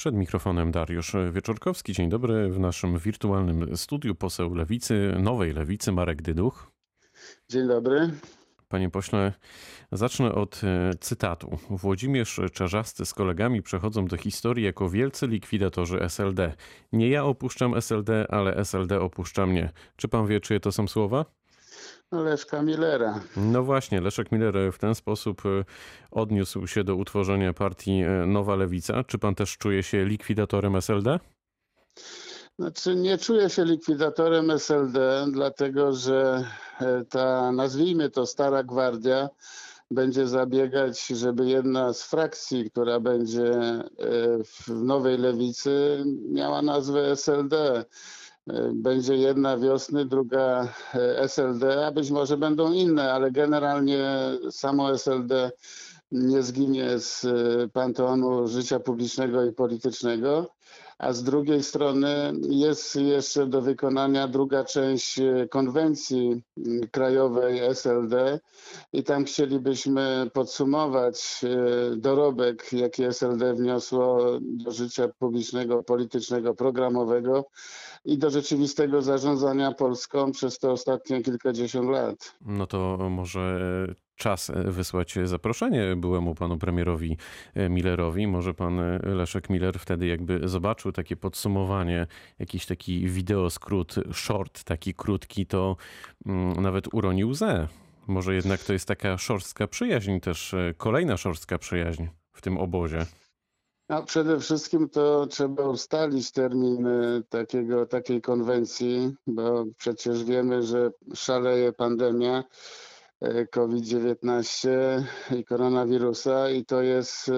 Przed mikrofonem Dariusz Wieczorkowski. Dzień dobry. W naszym wirtualnym studiu poseł Lewicy, Nowej Lewicy, Marek Dyduch. Dzień dobry. Panie pośle, zacznę od e, cytatu. Włodzimierz Czarzasty z kolegami przechodzą do historii jako wielcy likwidatorzy SLD. Nie ja opuszczam SLD, ale SLD opuszcza mnie. Czy pan wie, czyje to są słowa? Leszka Millera. No właśnie, Leszek Miller w ten sposób e, odniósł się do utworzenia partii e, Nowa Lewica. Czy pan też czuje się likwidatorem SLD? Znaczy nie czuję się likwidatorem SLD, dlatego że e, ta, nazwijmy to stara gwardia, będzie zabiegać, żeby jedna z frakcji, która będzie w nowej lewicy, miała nazwę SLD. Będzie jedna wiosny, druga SLD, a być może będą inne, ale generalnie samo SLD nie zginie z panteonu życia publicznego i politycznego a z drugiej strony jest jeszcze do wykonania druga część konwencji krajowej SLD i tam chcielibyśmy podsumować dorobek, jaki SLD wniosło do życia publicznego, politycznego, programowego i do rzeczywistego zarządzania Polską przez te ostatnie kilkadziesiąt lat. No to może czas wysłać zaproszenie byłemu panu premierowi Millerowi. Może pan Leszek Miller wtedy jakby zobaczył takie podsumowanie, jakiś taki wideoskrót, short, taki krótki, to mm, nawet uronił łzę. Może jednak to jest taka szorstka przyjaźń, też kolejna szorstka przyjaźń w tym obozie. No, przede wszystkim to trzeba ustalić termin takiego, takiej konwencji, bo przecież wiemy, że szaleje pandemia. COVID-19 i koronawirusa i to jest e,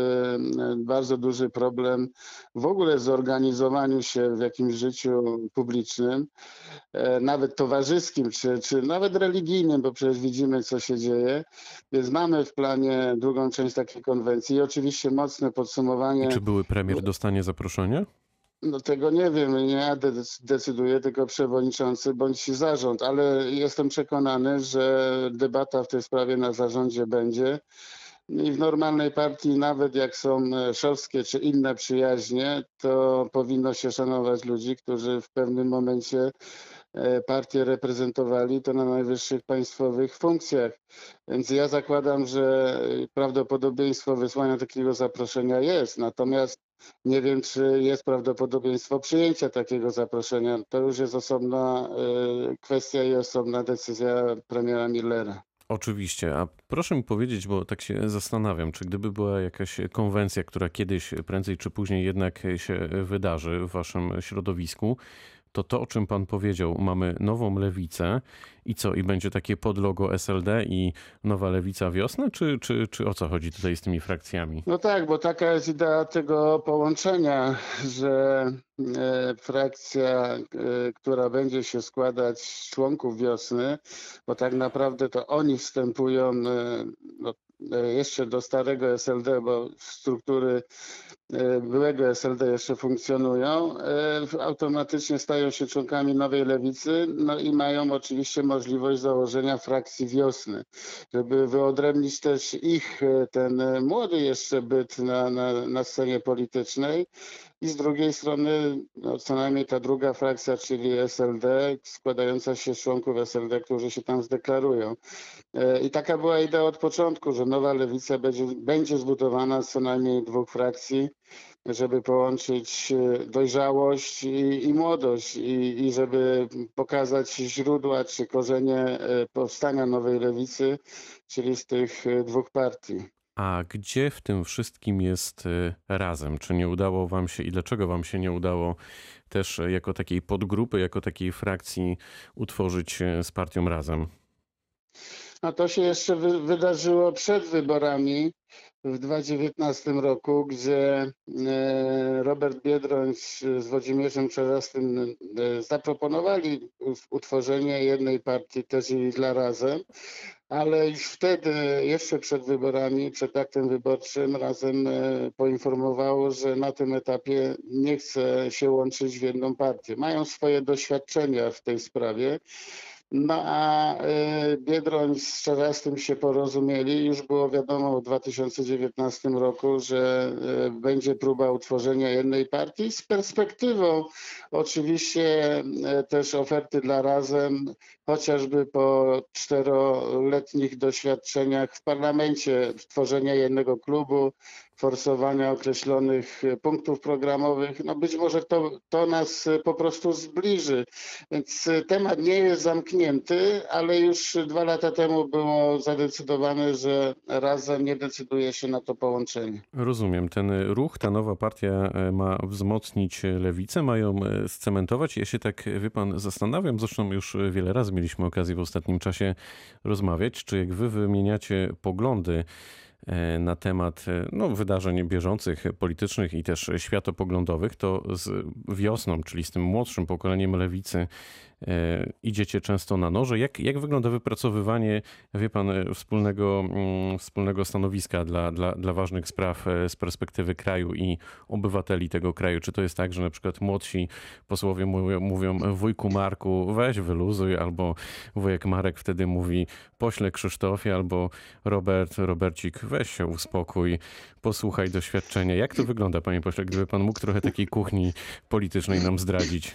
bardzo duży problem w ogóle w zorganizowaniu się w jakimś życiu publicznym, e, nawet towarzyskim czy, czy nawet religijnym, bo przecież widzimy co się dzieje. Więc mamy w planie drugą część takiej konwencji i oczywiście mocne podsumowanie. I czy były premier dostanie zaproszenie? No tego nie wiem, nie decyduję, tylko przewodniczący bądź zarząd, ale jestem przekonany, że debata w tej sprawie na zarządzie będzie. I w normalnej partii, nawet jak są szowskie czy inne przyjaźnie, to powinno się szanować ludzi, którzy w pewnym momencie partię reprezentowali, to na najwyższych państwowych funkcjach. Więc ja zakładam, że prawdopodobieństwo wysłania takiego zaproszenia jest. Natomiast nie wiem, czy jest prawdopodobieństwo przyjęcia takiego zaproszenia. To już jest osobna kwestia i osobna decyzja premiera Millera. Oczywiście, a proszę mi powiedzieć, bo tak się zastanawiam, czy gdyby była jakaś konwencja, która kiedyś, prędzej czy później jednak się wydarzy w waszym środowisku, to to, o czym pan powiedział, mamy nową lewicę. I co, i będzie takie podlogo SLD i nowa lewica wiosna, czy, czy, czy o co chodzi tutaj z tymi frakcjami? No tak, bo taka jest idea tego połączenia, że e, frakcja, e, która będzie się składać z członków wiosny, bo tak naprawdę to oni wstępują e, no, jeszcze do starego SLD, bo struktury byłego SLD jeszcze funkcjonują, automatycznie stają się członkami nowej lewicy, no i mają oczywiście możliwość założenia frakcji wiosny, żeby wyodrębnić też ich ten młody jeszcze byt na, na, na scenie politycznej i z drugiej strony no, co najmniej ta druga frakcja, czyli SLD, składająca się z członków SLD, którzy się tam zdeklarują. I taka była idea od początku, że nowa lewica będzie, będzie zbudowana z co najmniej dwóch frakcji, żeby połączyć dojrzałość i, i młodość i, i żeby pokazać źródła czy korzenie powstania nowej lewicy, czyli z tych dwóch partii. A gdzie w tym wszystkim jest razem? Czy nie udało wam się i dlaczego wam się nie udało też jako takiej podgrupy, jako takiej frakcji utworzyć z partią razem? No to się jeszcze wy, wydarzyło przed wyborami w 2019 roku, gdzie Robert Biedroń z Włodzimierzem Czarzastym zaproponowali utworzenie jednej partii też i dla Razem, ale już wtedy, jeszcze przed wyborami, przed aktem wyborczym, razem poinformowało, że na tym etapie nie chce się łączyć w jedną partię. Mają swoje doświadczenia w tej sprawie. No a y, Biedroń z Czarzastym się porozumieli. Już było wiadomo w 2019 roku, że y, będzie próba utworzenia jednej partii z perspektywą oczywiście y, też oferty dla Razem, chociażby po czteroletnich doświadczeniach w parlamencie tworzenia jednego klubu, forsowania określonych punktów programowych. No być może to, to nas po prostu zbliży. Więc temat nie jest zamknięty, ale już dwa lata temu było zadecydowane, że razem nie decyduje się na to połączenie. Rozumiem. Ten ruch, ta nowa partia e, ma wzmocnić lewicę, mają e, scementować. Ja się tak, wie pan, zastanawiam, zresztą już wiele razy mieliśmy okazję w ostatnim czasie rozmawiać, czy jak wy wymieniacie poglądy, E, na temat e, no, wydarzeń bieżących, politycznych i też światopoglądowych, to z wiosną, czyli z tym młodszym pokoleniem lewicy, E, idziecie często na noże. Jak, jak wygląda wypracowywanie, wie pan, e, wspólnego, mm, wspólnego stanowiska dla, dla, dla ważnych spraw e, z perspektywy kraju i obywateli tego kraju? Czy to jest tak, że na przykład młodsi posłowie mówią, mówią wujku Marku, weź wyluzuj, albo wujek Marek wtedy mówi pośle Krzysztofie, albo Robert, Robercik, weź się uspokój, posłuchaj doświadczenia. Jak to wygląda, panie pośle, gdyby pan mógł trochę takiej kuchni politycznej nam zdradzić?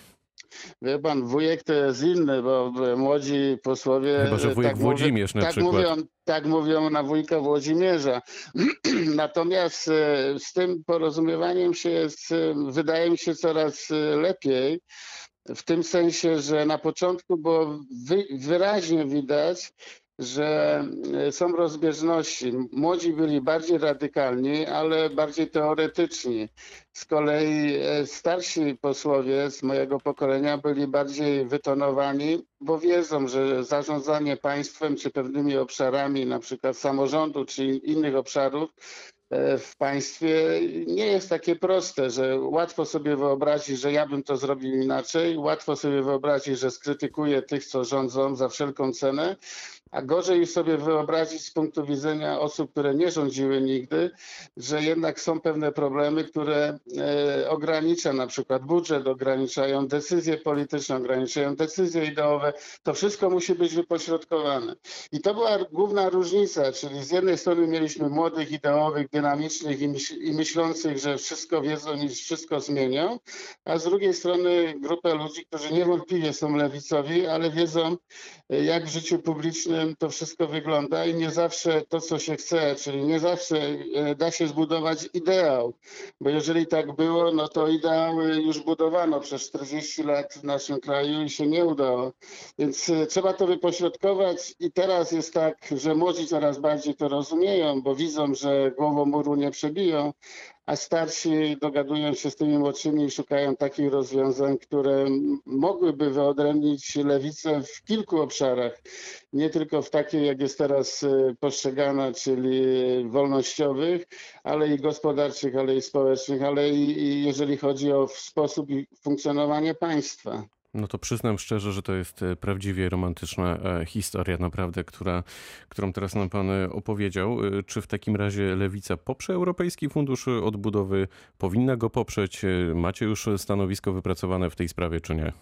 Wie pan, wujek to jest inny, bo młodzi posłowie... Chyba, że wujek tak Włodzimierz na tak przykład. Mówią, tak mówią na wujka Włodzimierza. Natomiast e, z tym porozumiewaniem się jest, e, wydaje mi się coraz e, lepiej. W tym sensie, że na początku było wyraźnie widać, że e, są rozbieżności. Młodzi byli bardziej radykalni, ale bardziej teoretyczni. Z kolei e, starsi posłowie z mojego pokolenia byli bardziej wytonowani, bo wiedzą, że zarządzanie państwem czy pewnymi obszarami, na przykład samorządu czy innych obszarów, w państwie nie jest takie proste, że łatwo sobie wyobrazić, że ja bym to zrobił inaczej, łatwo sobie wyobrazić, że skrytykuję tych, co rządzą za wszelką cenę, a gorzej sobie wyobrazić z punktu widzenia osób, które nie rządziły nigdy, że jednak są pewne problemy, które e, ogranicza na przykład budżet, ograniczają decyzje polityczne, ograniczają decyzje ideowe. To wszystko musi być wypośrodkowane. I to była główna różnica, czyli z jednej strony mieliśmy młodych, ideowych, dynamicznych i, i myślących, że wszystko wiedzą i wszystko zmienią, a z drugiej strony grupę ludzi, którzy niewątpliwie są lewicowi, ale wiedzą, jak w życiu publicznym to wszystko wygląda i nie zawsze to, co się chce, czyli nie zawsze e, da się zbudować ideał, bo jeżeli tak było, no to ideały już budowano przez 40 lat w naszym kraju i się nie udało. Więc e, trzeba to wypośrodkować i teraz jest tak, że młodzi coraz bardziej to rozumieją, bo widzą, że głową muru nie przebiją, a starsi dogadują się z tymi młodszymi i szukają takich rozwiązań, które mogłyby wyodrębnić lewicę w kilku obszarach. Nie tylko w takiej, jak jest teraz e, postrzegana, czyli wolnościowych, ale i gospodarczych, ale i społecznych, ale i jeżeli chodzi o sposób funkcjonowania państwa. No to przyznam szczerze, że to jest e, prawdziwie romantyczna e, historia, naprawdę, która, którą teraz nam pan e, opowiedział. Czy w takim razie Lewica poprze Europejski Fundusz Odbudowy? Powinna go poprzeć? Macie już stanowisko wypracowane w tej sprawie, czy nie?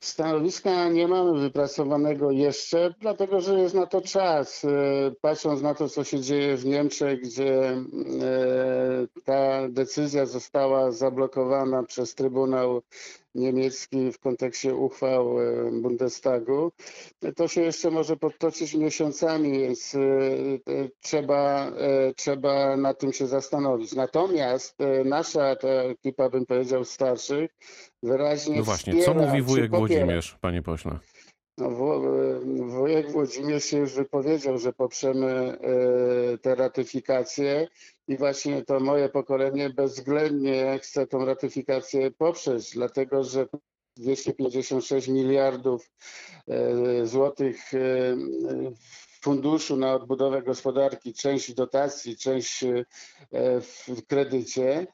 Stanowiska nie mamy wypracowanego jeszcze, dlatego że jest na to czas. Patrząc na to, co się dzieje w Niemczech, gdzie ta decyzja została zablokowana przez Trybunał niemiecki w kontekście uchwał e, Bundestagu. To się jeszcze może podtoczyć miesiącami, więc e, e, trzeba, trzeba nad tym się zastanowić. Natomiast nasza ta ekipa, bym powiedział, starszych, wyraźnie. No właśnie, co mówi wujek Włodzimierz, panie pośle? No, wujek Włodzimierz się już wypowiedział, że poprzemy te ratyfikacje i właśnie to moje pokolenie bezwzględnie chce tą ratyfikację poprzeć, dlatego że 256 miliardów e, złotych e, funduszu na odbudowę gospodarki, część dotacji, część e, w kredycie.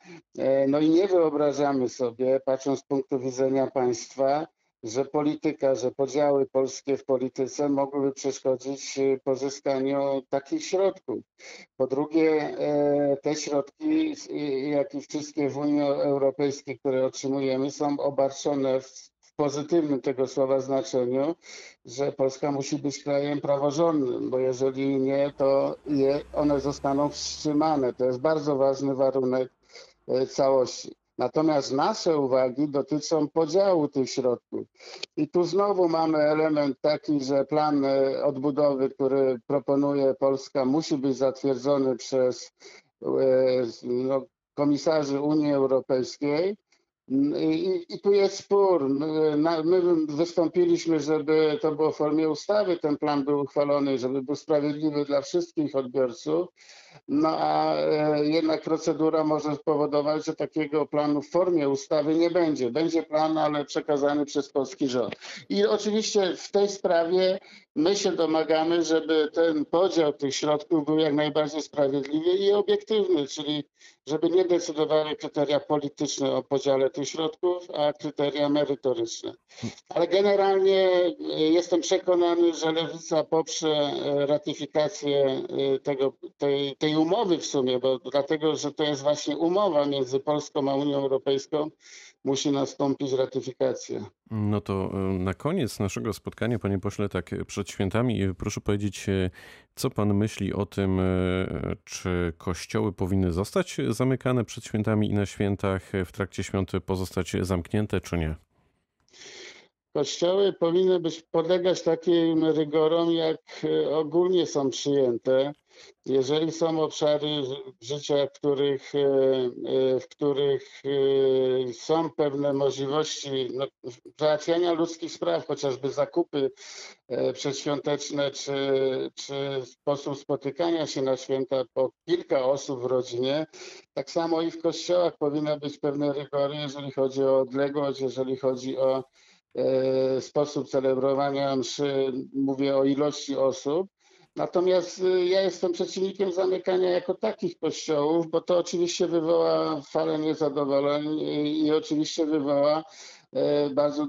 No i nie wyobrażamy sobie, patrząc z punktu widzenia państwa, że polityka, że podziały polskie w polityce mogłyby przeszkodzić y, pozyskaniu takich środków. Po drugie, e, te środki, jak i wszystkie w Unii Europejskiej, które otrzymujemy, są obarczone w pozytywnym tego słowa znaczeniu, że Polska musi być krajem praworządnym, bo jeżeli nie, to je, one zostaną wstrzymane. To jest bardzo ważny warunek e, całości. Natomiast nasze uwagi dotyczą podziału tych środków. I tu znowu mamy element taki, że plan e, odbudowy, który proponuje Polska, musi być zatwierdzony przez e, no, komisarzy Unii Europejskiej. I, I, tu jest spór. My, my wystąpiliśmy, żeby to było w formie ustawy, ten plan był uchwalony, żeby był sprawiedliwy dla wszystkich odbiorców. No a e, jednak procedura może spowodować, że takiego planu w formie ustawy nie będzie. Będzie plan, ale przekazany przez polski rząd. I oczywiście w tej sprawie my się domagamy, żeby ten podział tych środków był jak najbardziej sprawiedliwy i obiektywny, czyli żeby nie decydowały kryteria polityczne o podziale tych środków, a kryteria merytoryczne. Ale generalnie e, jestem przekonany, że Lewica poprze e, ratyfikację tego, tej, tej umowy w sumie, bo dlatego, że to jest właśnie umowa między Polską a Unią Europejską, musi nastąpić ratyfikacja. No to e, na koniec naszego spotkania, panie pośle, tak przed świętami, e, proszę powiedzieć, co pan myśli o tym, czy kościoły powinny zostać zamykane przed świętami i na świętach, w trakcie świąt pozostać zamknięte, czy nie? Kościoły powinny być podlegać takim rygorom, jak ogólnie są przyjęte. Jeżeli są obszary życia, w których, e, e, w których e, są pewne możliwości no, załatwiania ludzkich spraw, chociażby zakupy przedświąteczne, czy, czy sposób spotykania się na święta po kilka osób w rodzinie, tak samo i w kościołach powinny być pewne rygory, jeżeli chodzi o odległość, jeżeli chodzi o sposób celebrowania mszy, mówię o ilości osób. Natomiast y, ja jestem przeciwnikiem zamykania jako takich kościołów, bo to oczywiście wywoła falę niezadowoleń i oczywiście wywoła e, bardzo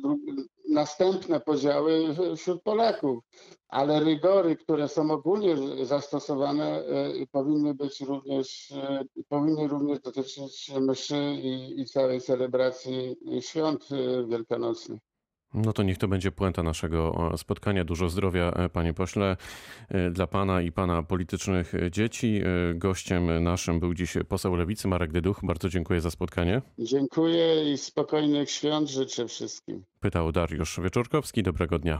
następne podziały wśród Polaków. Ale rygory, które są ogólnie zastosowane, e, powinny być również, e, powinny również dotyczyć mszy i, i całej celebracji świąt wielkanocnych. No to niech to będzie puenta naszego spotkania. Dużo zdrowia, e, panie pośle, e, dla pana i pana politycznych dzieci. E, gościem naszym był dziś poseł Lewicy Marek Dyduch. Bardzo dziękuję za spotkanie. Dziękuję i spokojnych świąt życzę wszystkim. Pytał Dariusz Wieczorkowski. Dobrego dnia.